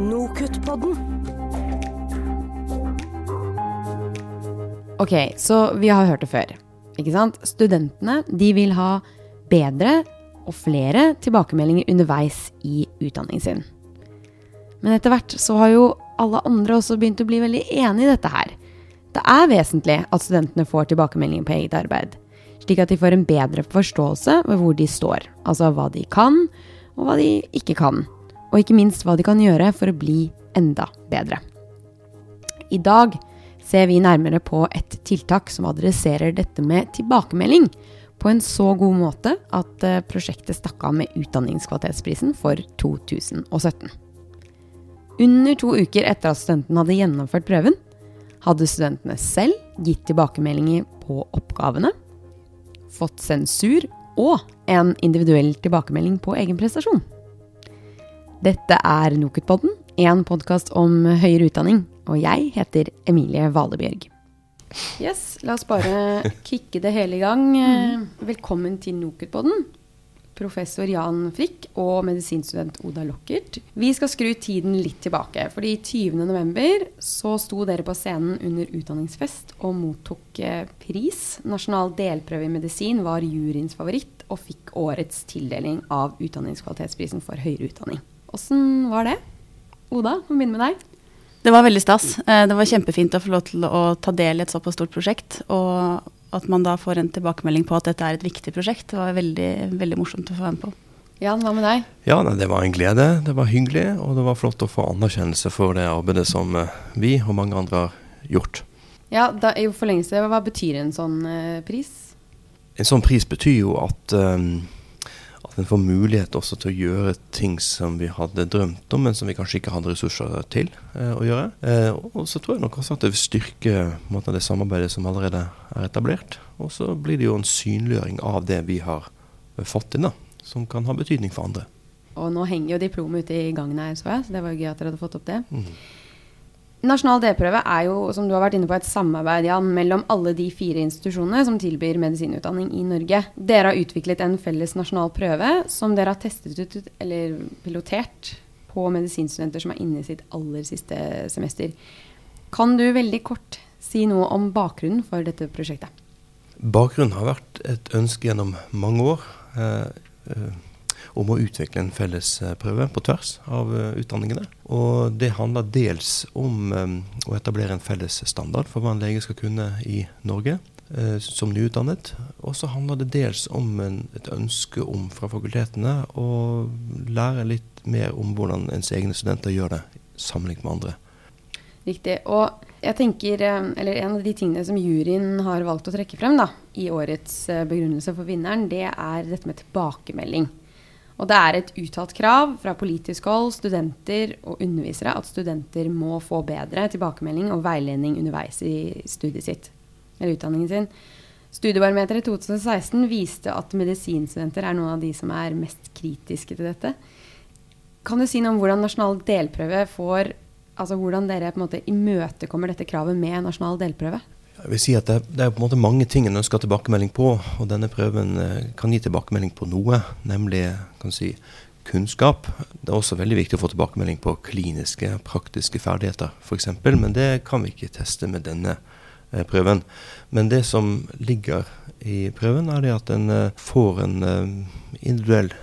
Nokutt-podden. Ok, så vi har hørt det før. Ikke sant? Studentene de vil ha bedre og flere tilbakemeldinger underveis i utdanningen sin. Men etter hvert så har jo alle andre også begynt å bli veldig enig i dette her. Det er vesentlig at studentene får tilbakemeldinger på eget arbeid, slik at de får en bedre forståelse ved hvor de står, altså hva de kan, og hva de ikke kan, og ikke minst hva de kan gjøre for å bli enda bedre. I dag ser vi nærmere på et tiltak som adresserer dette med tilbakemelding på en så god måte at eh, prosjektet stakk av med Utdanningskvalitetsprisen for 2017. Under to uker etter at studentene hadde gjennomført prøven, hadde studentene selv gitt tilbakemeldinger på oppgavene, fått sensur og en individuell tilbakemelding på egen prestasjon. Dette er Nokutpodden, en podkast om høyere utdanning, og jeg heter Emilie Valebjørg. Yes, la oss bare kicke det hele i gang. Eh, Velkommen til Nokutpodden, professor Jan Frikk og medisinstudent Oda Lockert. Vi skal skru tiden litt tilbake, fordi 20.11. så sto dere på scenen under utdanningsfest og mottok eh, pris. Nasjonal delprøve i medisin var juryens favoritt og fikk årets tildeling av Utdanningskvalitetsprisen for høyere utdanning. Åssen var det? Oda, vi begynner med deg. Det var veldig stas. Eh, Det var kjempefint å få lov til å ta del i et såpass stort prosjekt. Og at man da får en tilbakemelding på at dette er et viktig prosjekt, det var veldig, veldig morsomt å få være med på. Jan, hva med deg? Ja, nei, det var en glede. Det var hyggelig, og det var flott å få anerkjennelse for det arbeidet som eh, vi og mange andre har gjort. Ja, da, I forlengelse, hva betyr en sånn eh, pris? En sånn pris betyr jo at, um, at en får mulighet også til å gjøre ting som vi hadde drømt om, men som vi kanskje ikke hadde ressurser til eh, å gjøre. Eh, og så tror jeg nok også at det vil styrke måte, det samarbeidet som allerede er etablert. Og så blir det jo en synliggjøring av det vi har eh, fått inn, da, som kan ha betydning for andre. Og nå henger jo diplomet ute i gangen her, så jeg, så det var jo gøy at dere hadde fått opp det. Mhm. Nasjonal delprøve er jo, som du har vært inne på, et samarbeid Jan, mellom alle de fire institusjonene som tilbyr medisinutdanning i Norge. Dere har utviklet en felles nasjonal prøve som dere har testet ut, eller pilotert, på medisinstudenter som er inne i sitt aller siste semester. Kan du veldig kort si noe om bakgrunnen for dette prosjektet? Bakgrunnen har vært et ønske gjennom mange år eh, eh, om å utvikle en felles eh, på tvers av eh, utdanningene. Og det handler dels om eh, å etablere en felles standard for hva en lege skal kunne i Norge som nyutdannet. Og så handler det dels om et ønske om fra fakultetene å lære litt mer om hvordan ens egne studenter gjør det sammenlignet med andre. Riktig. Og jeg tenker, eller en av de tingene som juryen har valgt å trekke frem da, i årets begrunnelse for vinneren, det er dette med tilbakemelding. Og det er et uttalt krav fra politisk hold, studenter og undervisere at studenter må få bedre tilbakemelding og veiledning underveis i studiet sitt, eller utdanningen sin. Studiebarometeret i 2016 viste at medisinstudenter er noen av de som er mest kritiske til dette. Kan du si noe om hvordan nasjonal delprøve får Altså hvordan dere på en måte imøtekommer dette kravet med nasjonal delprøve? Jeg vil si at det, er på en måte mange ting en ønsker tilbakemelding på, og denne prøven eh, kan gi tilbakemelding på noe, nemlig kan si, kunnskap. Det er også veldig viktig å få tilbakemelding på kliniske, praktiske ferdigheter f.eks., men det kan vi ikke teste med denne eh, prøven. Men det som ligger i prøven, er det at en eh, får en individuell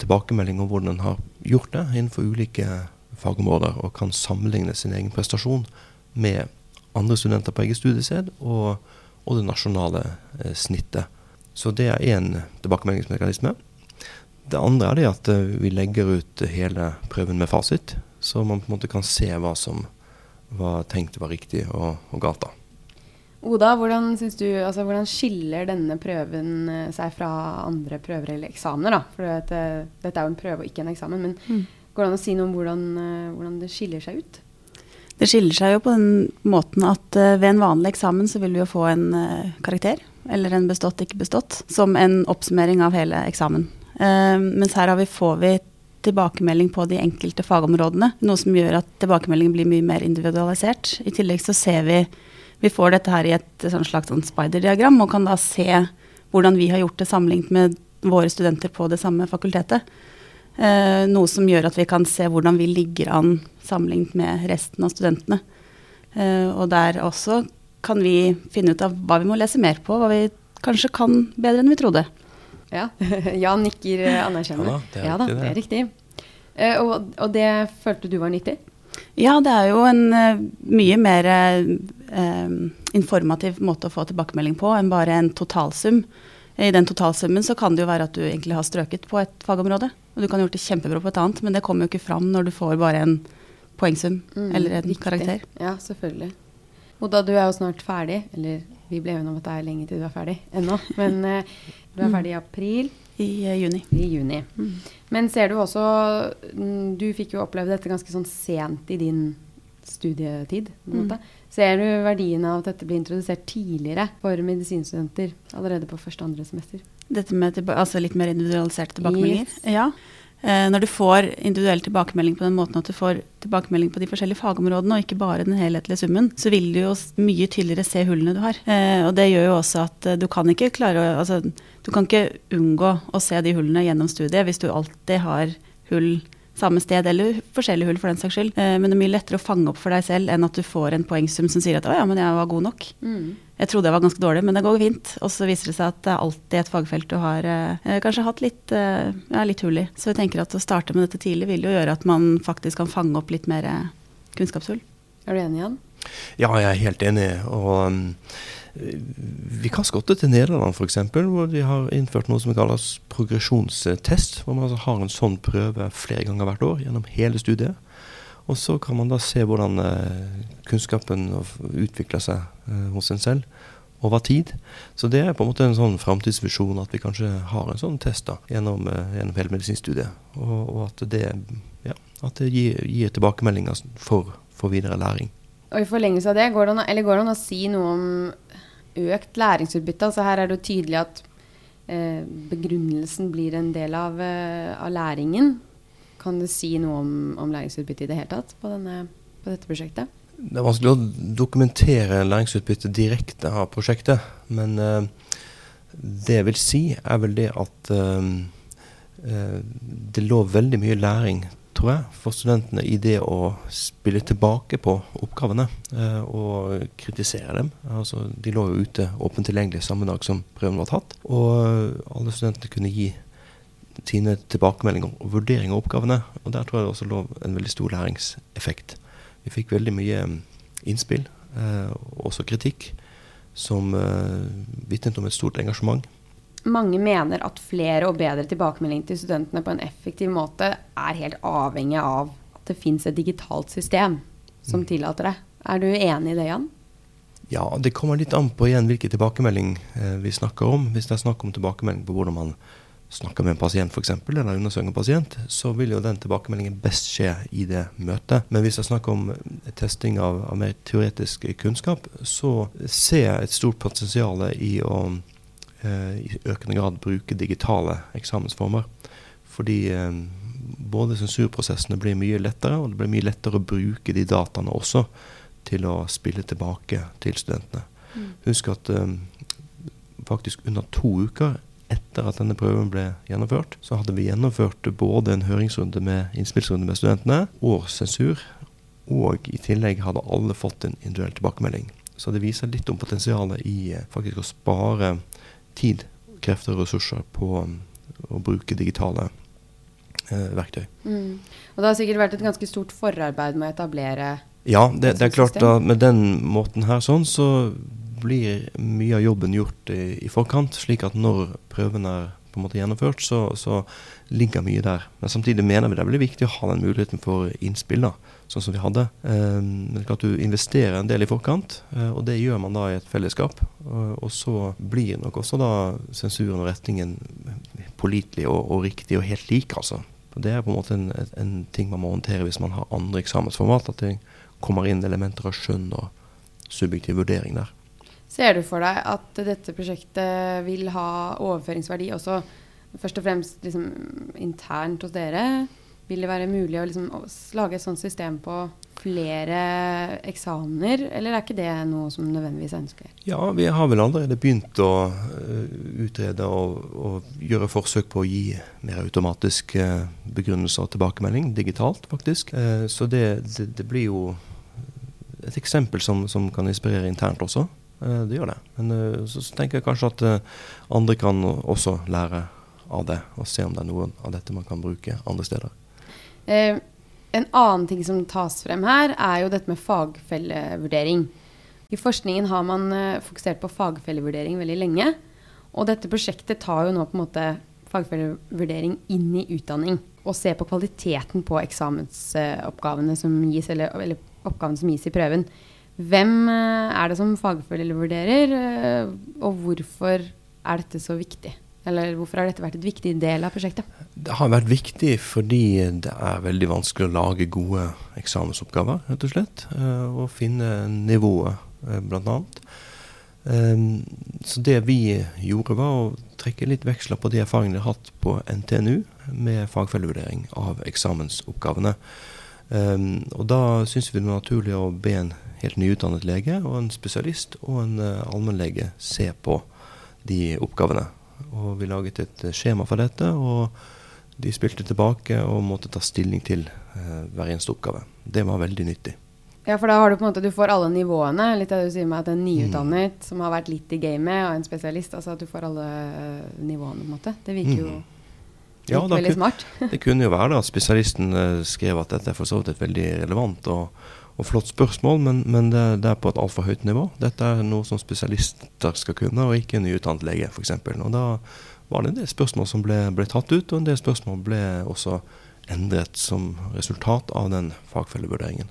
tilbakemelding om hvordan en har gjort det innenfor ulike fagområder, og kan sammenligne sin egen prestasjon med andre studenter på eget studiested og, og det nasjonale eh, snittet. Så det er én tilbakemeldingsmekanisme. Det andre er det at eh, vi legger ut hele prøven med fasit, så man på en måte kan se hva som var tenkt var riktig og, og galt. da. Oda, hvordan, synes du, altså, hvordan skiller denne prøven eh, seg fra andre prøver eller eksamener? Da? For dette, dette er jo en prøve og ikke en eksamen. Men går det an å si noe om hvordan, eh, hvordan det skiller seg ut? Det skiller seg jo på den måten at eh, ved en vanlig eksamen så vil vi jo få en eh, karakter, eller en bestått, ikke bestått, som en oppsummering av hele eksamen. Eh, mens her vi, får vi tilbakemelding på de enkelte fagområdene, noe som gjør at tilbakemeldingen blir mye mer individualisert. I tillegg så ser vi vi får dette her i et sånn slags sånn spider-diagram, og kan da se hvordan vi har gjort det sammenlignet med våre studenter på det samme fakultetet. Eh, noe som gjør at vi kan se hvordan vi ligger an sammenlignet med resten av studentene. Eh, og der også kan vi finne ut av hva vi må lese mer på, hva vi kanskje kan bedre enn vi trodde. Ja, Jan nikker eh, anerkjennende. Ja da, det er ja, da, riktig, det. det er riktig. Eh, og, og det følte du var nyttig? Ja, det er jo en mye mer eh, informativ måte å få tilbakemelding på enn bare en totalsum. I den totalsummen så kan det jo være at du egentlig har strøket på et fagområde. Og du kan ha gjort det kjempebra på et annet, men det kommer jo ikke fram når du får bare en poengsum Mm, eller en riktig. karakter. Ja, selvfølgelig. Oda, du er jo snart ferdig. Eller vi ble enige om at det er lenge til du er ferdig ennå. Men eh, du er ferdig i april. I uh, juni. I juni. Men ser du også mm, Du fikk jo oppleve dette ganske sånn sent i din studietid. Mm. Ser du verdien av at dette blir introdusert tidligere for medisinstudenter allerede på første og andre semester? Dette med altså litt mer individualiserte tilbakemeldinger. Yes. Ja. Eh, når du får individuell tilbakemelding på den måten at du får tilbakemelding på de forskjellige fagområdene, og ikke bare den helhetlige summen, så vil du jo mye tydeligere se hullene du har. Eh, og det gjør jo også at eh, du kan ikke klare å Altså, du kan ikke unngå å se de hullene gjennom studiet hvis du alltid har hull samme sted, eller forskjellige hull for den saks skyld. Eh, men det er mye lettere å fange opp for deg selv enn at du får en poengsum som sier at 'å ja, men jeg var god nok'. Jeg trodde jeg var ganske dårlig, men det går fint. Og så viser det seg at det er alltid et fagfelt du har eh, kanskje hatt litt, eh, ja, litt hull i. Så jeg tenker at å starte med dette tidlig vil jo gjøre at man faktisk kan fange opp litt mer eh, kunnskapshull. Er du enig, Jan? Ja, jeg er helt enig. Og um, vi kan skotte til Nederland f.eks., hvor de har innført noe som kalles progresjonstest. Hvor man altså har en sånn prøve flere ganger hvert år gjennom hele studiet. Og så kan man da se hvordan eh, kunnskapen utvikler seg eh, hos en selv over tid. Så det er på en måte en sånn framtidsvisjon at vi kanskje har en sånn test da, gjennom, eh, gjennom hele medisinstudiet. Og, og at det, ja, at det gir, gir tilbakemeldinger for, for videre læring. Og i forlengelse av det, går det an, går det an å si noe om økt læringsutbytte? Altså her er det jo tydelig at eh, begrunnelsen blir en del av, eh, av læringen. Kan du si noe om, om læringsutbytte i det hele tatt på, denne, på dette prosjektet? Det er vanskelig å dokumentere læringsutbytte direkte av prosjektet, men eh, det jeg vil si, er vel det at eh, eh, det lå veldig mye læring, tror jeg, for studentene i det å spille tilbake på oppgavene eh, og kritisere dem. Altså, de lå jo ute åpent tilgjengelig samme dag som prøven var tatt, og eh, alle studentene kunne gi sine tilbakemeldinger og vurderinger av oppgavene. Og der tror jeg det også lå en veldig stor læringseffekt. Vi fikk veldig mye mm, innspill, eh, og også kritikk, som eh, vitnet om et stort engasjement. Mange mener at flere og bedre tilbakemeldinger til studentene på en effektiv måte er helt avhengig av at det fins et digitalt system som tillater det. Er du enig i det, Jan? Ja, det kommer litt an på igjen hvilken tilbakemelding eh, vi snakker om. Hvis det er snakk om tilbakemelding på hvordan man snakker med en pasient f.eks., eller undersøker en pasient, så vil jo den tilbakemeldingen best skje i det møtet. Men hvis det er snakk om eh, testing av, av mer teoretisk kunnskap, så ser jeg et stort potensial i å i økende grad bruke digitale eksamensformer. Fordi eh, både sensurprosessene blir mye lettere, og det blir mye lettere å bruke de dataene også til å spille tilbake til studentene. Husk at eh, faktisk under to uker etter at denne prøven ble gjennomført, så hadde vi gjennomført både en høringsrunde med innspillsrunde med studentene og sensur. Og i tillegg hadde alle fått en individuell tilbakemelding. Så det viser litt om potensialet i eh, faktisk å spare tid, krefter og ressurser på um, å bruke digitale eh, verktøy. Mm. Og det har sikkert vært et ganske stort forarbeid med å etablere Ja, det, det er klart at med den måten her sånn, så blir mye av jobben gjort i, i forkant, slik at når prøven er på en måte gjennomført, så, så ligger mye der. Men samtidig mener vi det veldig viktig å ha den muligheten for innspill, da, sånn som vi hadde. Eh, men klart du investerer en del i forkant, eh, og det gjør man da i et fellesskap. Og så blir nok også da sensuren og retningen pålitelig og, og riktig og helt lik, altså. Det er på en måte en, en ting man må håndtere hvis man har andre eksamensformat. At det kommer inn elementer av skjønn og subjektiv vurdering der. Ser du for deg at dette prosjektet vil ha overføringsverdi også først og fremst liksom, internt hos dere? Vil det være mulig å liksom lage et sånt system på flere eksamener, eller er ikke det noe som nødvendigvis er ønskelig? Ja, vi har vel allerede begynt å uh, utrede og, og, gjøre forsøk på å gi mer automatisk uh, begrunnelse og tilbakemelding digitalt, faktisk. Uh, så det, det, det, blir jo et eksempel som, som kan inspirere internt også. det gjør det. Men så, tenker jeg kanskje at andre kan også lære av det, og se om det er noe av dette man kan bruke andre steder. Eh, en annen ting som tas frem her, er jo dette med fagfellevurdering. I forskningen har man uh, fokusert på fagfellevurdering veldig lenge. Og dette prosjektet tar jo nå på en måte fagfellevurdering inn i utdanning. Og ser på kvaliteten på eksamensoppgavene som gis, eller, eller, oppgavene som gis i prøven. Hvem uh, er det som fagfellevurderer, eh, og hvorfor er dette så viktig? Eller hvorfor har dette vært et viktig del av prosjektet? Det har vært viktig fordi det er veldig vanskelig å lage gode eksamensoppgaver, rett og slett. Eh, og finne nivået, blant bl.a. Ehm, så det vi gjorde, var å trekke litt veksler på de erfaringene vi har hatt på NTNU med fagfellevurdering av eksamensoppgavene. Ehm, og da syns vi det var naturlig å be en helt nyutdannet lege og en spesialist og en eh, allmennlege se på de oppgavene. Og vi laget et eh, skjema for dette, og de spilte tilbake og måtte ta stilling til eh, hver eneste oppgave. Det var veldig nyttig. Ja, for da har du på en måte, du får alle nivåene. Litt av det du sier med at en nyutdannet mm. som har vært litt i gamet, og en spesialist. Altså at du får alle uh, nivåene, på en måte. Det virker jo mm. ja, veldig smart. det kunne jo være da at spesialisten uh, skrev at dette er for så vidt veldig relevant og og flott spørsmål, men, men det, det, er på et altfor høyt nivå. Dette er noe som spesialister skal kunne, og ikke en nyutdannet lege f.eks. Og da var det en del spørsmål som ble, ble, tatt ut, og en del spørsmål ble også endret som resultat av den fagfellevurderingen.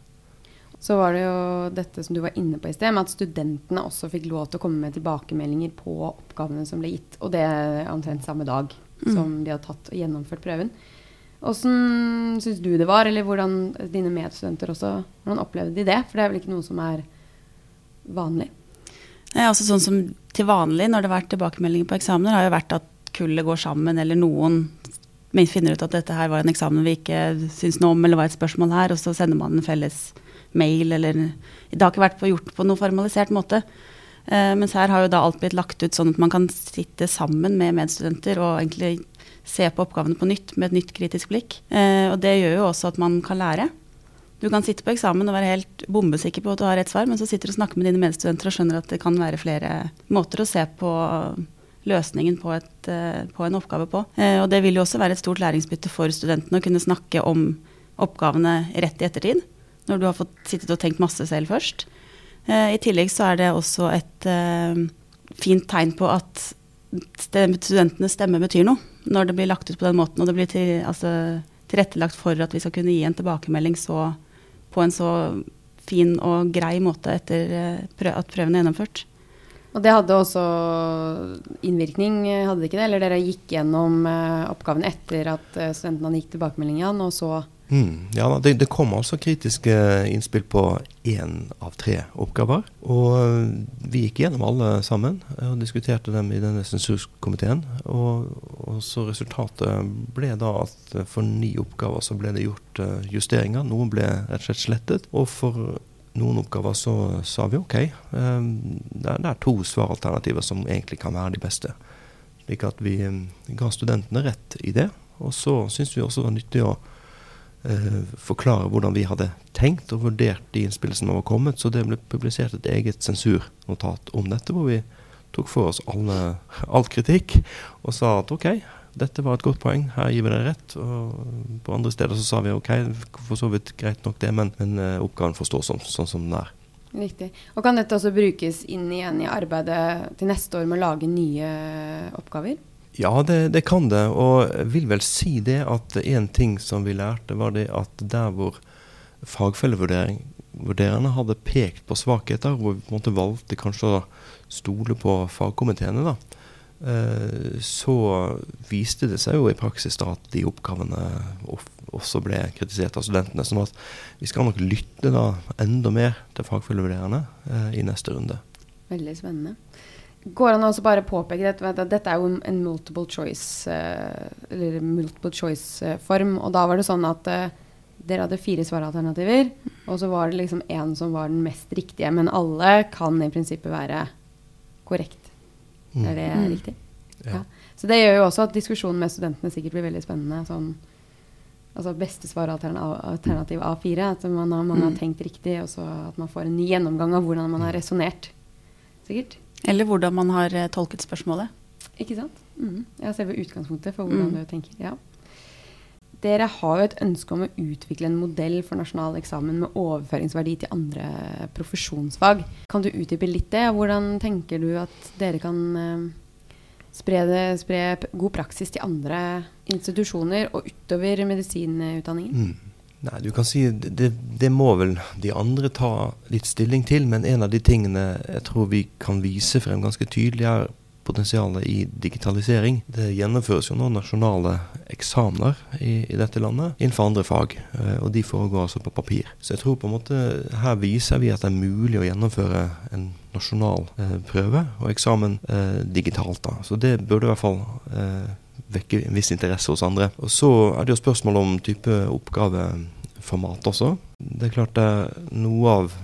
Så var det jo dette som du var inne på i sted, med at studentene også fikk lov til å komme med tilbakemeldinger på oppgavene som ble gitt, og det omtrent samme dag mm. som de har tatt og gjennomført prøven. Åssen syns du det var, eller hvordan dine medstudenter også Hvordan opplevde de det? For det er vel ikke noe som er vanlig? Nei, altså sånn som Til vanlig når det har vært tilbakemeldinger på eksamener, har jo vært at kullet går sammen, eller noen finner ut at dette her var en eksamen vi ikke syns noe om, eller var et spørsmål her, og så sender man en felles mail, eller Det har ikke vært på, gjort på noe formalisert måte. Eh, mens her har jo da alt blitt lagt ut sånn at man kan sitte sammen med medstudenter og egentlig se på oppgavene på nytt med et nytt kritisk blikk. Eh, og det gjør jo også at man kan lære. Du kan sitte på eksamen og være helt bombesikker på at du har rett svar, men så sitter du og snakker med dine medstudenter og skjønner at det kan være flere måter å se på løsningen på, et, eh, på en oppgave på. Eh, og det vil jo også være et stort læringsbytte for studentene å kunne snakke om oppgavene rett i ettertid, når du har fått sittet og tenkt masse selv først. Eh, I tillegg så er det også et eh, fint tegn på at studentenes stemme betyr noe når det blir lagt ut på den måten, og det blir til, altså, tilrettelagt for at vi skal kunne gi en tilbakemelding så, på en så fin og grei måte etter eh, at prøven er gjennomført. Og det hadde også innvirkning, hadde det ikke det? Eller dere gikk gjennom uh, oppgaven etter at uh, studentene gikk tilbakemeldingen, og så Mm, ja, det, det, kom altså kritiske innspill på én av tre oppgaver. Og eh, vi gikk gjennom alle sammen og diskuterte dem i denne sensurkomiteen. Og, og, så resultatet ble da at for ni oppgaver så ble det gjort eh, justeringer. Noen ble rett og slett slettet. Og for noen oppgaver så sa vi OK, eh, det er, det er to svaralternativer som egentlig kan være de beste. Slik at vi ga studentene rett i det. Og så syns vi også det var nyttig å eh, forklare hvordan vi hadde tenkt og vurdert de innspillene som var kommet. Så det ble publisert et eget sensurnotat om dette, hvor vi tok for oss alle, all kritikk og sa at OK, dette var et godt poeng, her gir vi deg rett. Og på andre steder så sa vi OK, for så vidt greit nok det, men, men uh, oppgaven får stå sånn, sånn som den er. Riktig. Og Kan dette også brukes inn igjen i arbeidet til neste år med å lage nye oppgaver? Ja, det, det, kan det. Og jeg vil vel si det at en ting som vi lærte, var det at der hvor fagfellevurdererne hadde pekt på svakheter, hvor vi på valgte kanskje å stole på fagkomiteene, da, eh, så viste det seg jo i praksis da at de oppgavene også ble kritisert av studentene. sånn at vi skal nok lytte da enda mer til fagfellevurdererne eh, i neste runde. Veldig spennende. Går an å bare påpeke at, at dette er jo en multiple choice-form. Uh, multiple choice-form. Og da var det sånn at uh, dere hadde fire svaralternativer, og så var det liksom én som var den mest riktige. Men alle kan i prinsippet være korrekt. Er det Mm. riktig? Ja. Så det gjør jo også at diskusjonen med studentene sikkert blir veldig spennende. Sånn, altså beste svaralternativ A4. At man har, man har Mm. tenkt riktig, og så at man får en ny gjennomgang av hvordan man har resonnert. Sikkert. Eller hvordan man har eh, tolket spørsmålet. Ikke sant? Mm. Ja, selve utgangspunktet for hvordan Mm. du tenker. Ja. Dere har jo et ønske om å utvikle en modell for nasjonal eksamen med overføringsverdi til andre profesjonsfag. Kan du utdype litt det? Hvordan tenker du at dere kan eh, spre, det, spre god praksis til andre institusjoner og utover medisinutdanningen? Mm. Nei, du kan si det, det, må vel de andre ta litt stilling til, men en av de tingene jeg tror vi kan vise frem ganske tydelig, er potensialet i digitalisering. Det gjennomføres jo nå nasjonale eksamener i, i dette landet innenfor andre fag, eh, og de foregår altså på papir. Så jeg tror på en måte her viser vi at det er mulig å gjennomføre en nasjonal eh, prøve og eksamen eh, digitalt. da. Så det burde i hvert fall eh, vekke en viss interesse hos andre. Og så er det jo spørsmål om type oppgaveformat også. Det er klart det er noe av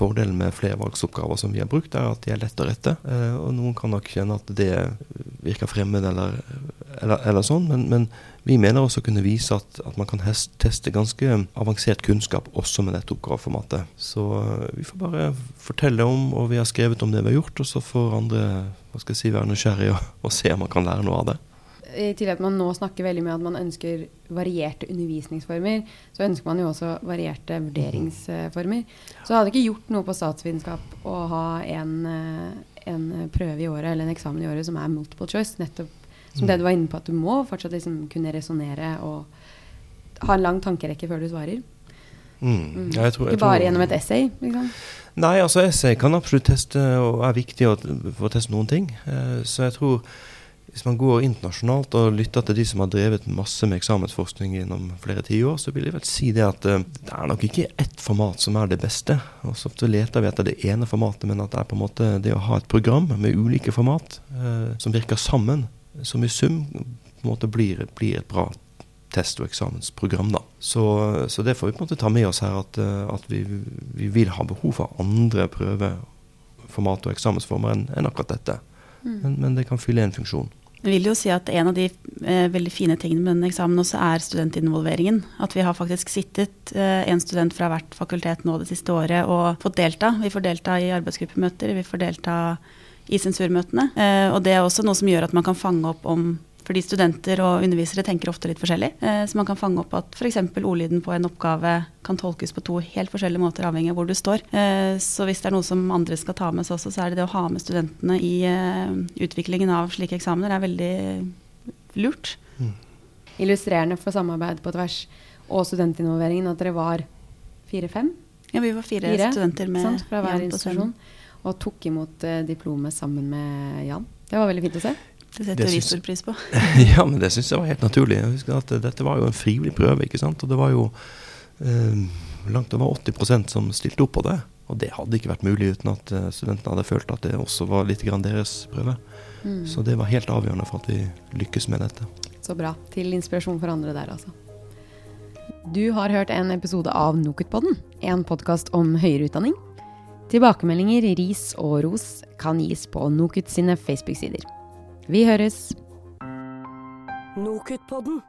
fordelen med flervalgsoppgaver som vi har brukt, er at de er lette å rette. Eh, og noen kan nok kjenne at det virker fremmed eller, eller, eller sånn, men, men vi mener også å kunne vise at, at man kan teste ganske avansert kunnskap også med dette oppgaveformatet. Så eh, vi får bare fortelle om, og vi har skrevet om det vi har gjort, og så får andre hva skal jeg si, være nysgjerrige og, og se om man kan lære noe av det. I tillegg til at man nå snakker veldig med at man ønsker varierte undervisningsformer, så ønsker man jo også varierte vurderingsformer. Så hadde det ikke gjort noe på statsvitenskap å ha en, eh, en prøve i året eller en eksamen i året som er multiple choice, nettopp som det du var inne på, at du må fortsatt liksom kunne resonnere og ha en lang tankerekke før du svarer. Mm. Mm. Ja, jeg tror- jeg ikke bare tror- gjennom et essay. Liksom. Nei, altså essay kan absolutt teste og er viktig å, få teste noen ting. Eh, så jeg tror hvis man går internasjonalt og lytter til de som har drevet masse med eksamensforskning gjennom flere tiår, så vil jeg vel si det at eh, det er nok ikke ett format som er det beste. Og så ofte leter vi etter det ene formatet, men at det er på en måte det å ha et program med ulike format eh, som virker sammen, som i sum på en måte blir, blir et bra test- og eksamensprogram. da. Så, så det får vi på en måte ta med oss her, at, eh, at vi, vi vil ha behov for andre prøveformat og eksamensformer enn enn akkurat dette. Men, men det kan fylle en funksjon. Jeg vil jo si at En av de eh, veldig fine tingene med denne eksamen også er studentinvolveringen. At vi har faktisk sittet eh, en student fra hvert fakultet nå det siste året og fått delta. Vi får delta i arbeidsgruppemøter, vi får delta i sensurmøtene. Eh, og det er også noe som gjør at man kan fange opp om fordi studenter og undervisere tenker ofte litt forskjellig. Eh, så man kan fange opp at f.eks. ordlyden på en oppgave kan tolkes på to helt forskjellige måter avhengig av hvor du står. Eh, så hvis det er noe som andre skal ta med seg også, så er det det å ha med studentene i eh, utviklingen av slike eksamener er veldig lurt. Illustrerende for samarbeid på tvers og studentinvolveringen at dere var fire-fem Ja, vi var fire, Fire, studenter med sant, fra hver institusjon og tok imot diplomet sammen med Jan. Det var veldig fint å se. Det setter Det vi stor pris på. ja, men det syns jeg var helt naturlig. Jeg husker at Dette var jo en frivillig prøve, ikke sant. Og det var jo eh, langt over 80% som stilte opp på det. Og det hadde ikke vært mulig uten at eh, studentene hadde følt at det også var litt grann deres prøve. Mm. Så det var helt avgjørende for at vi lykkes med dette. Så bra. Til inspirasjon for andre der, altså. Du har hørt en episode av Nokutpodden, en podkast om høyere utdanning. Tilbakemeldinger, ris og ros kan gis på Nokut sine Facebook-sider. Vi høres! Nokutpodden.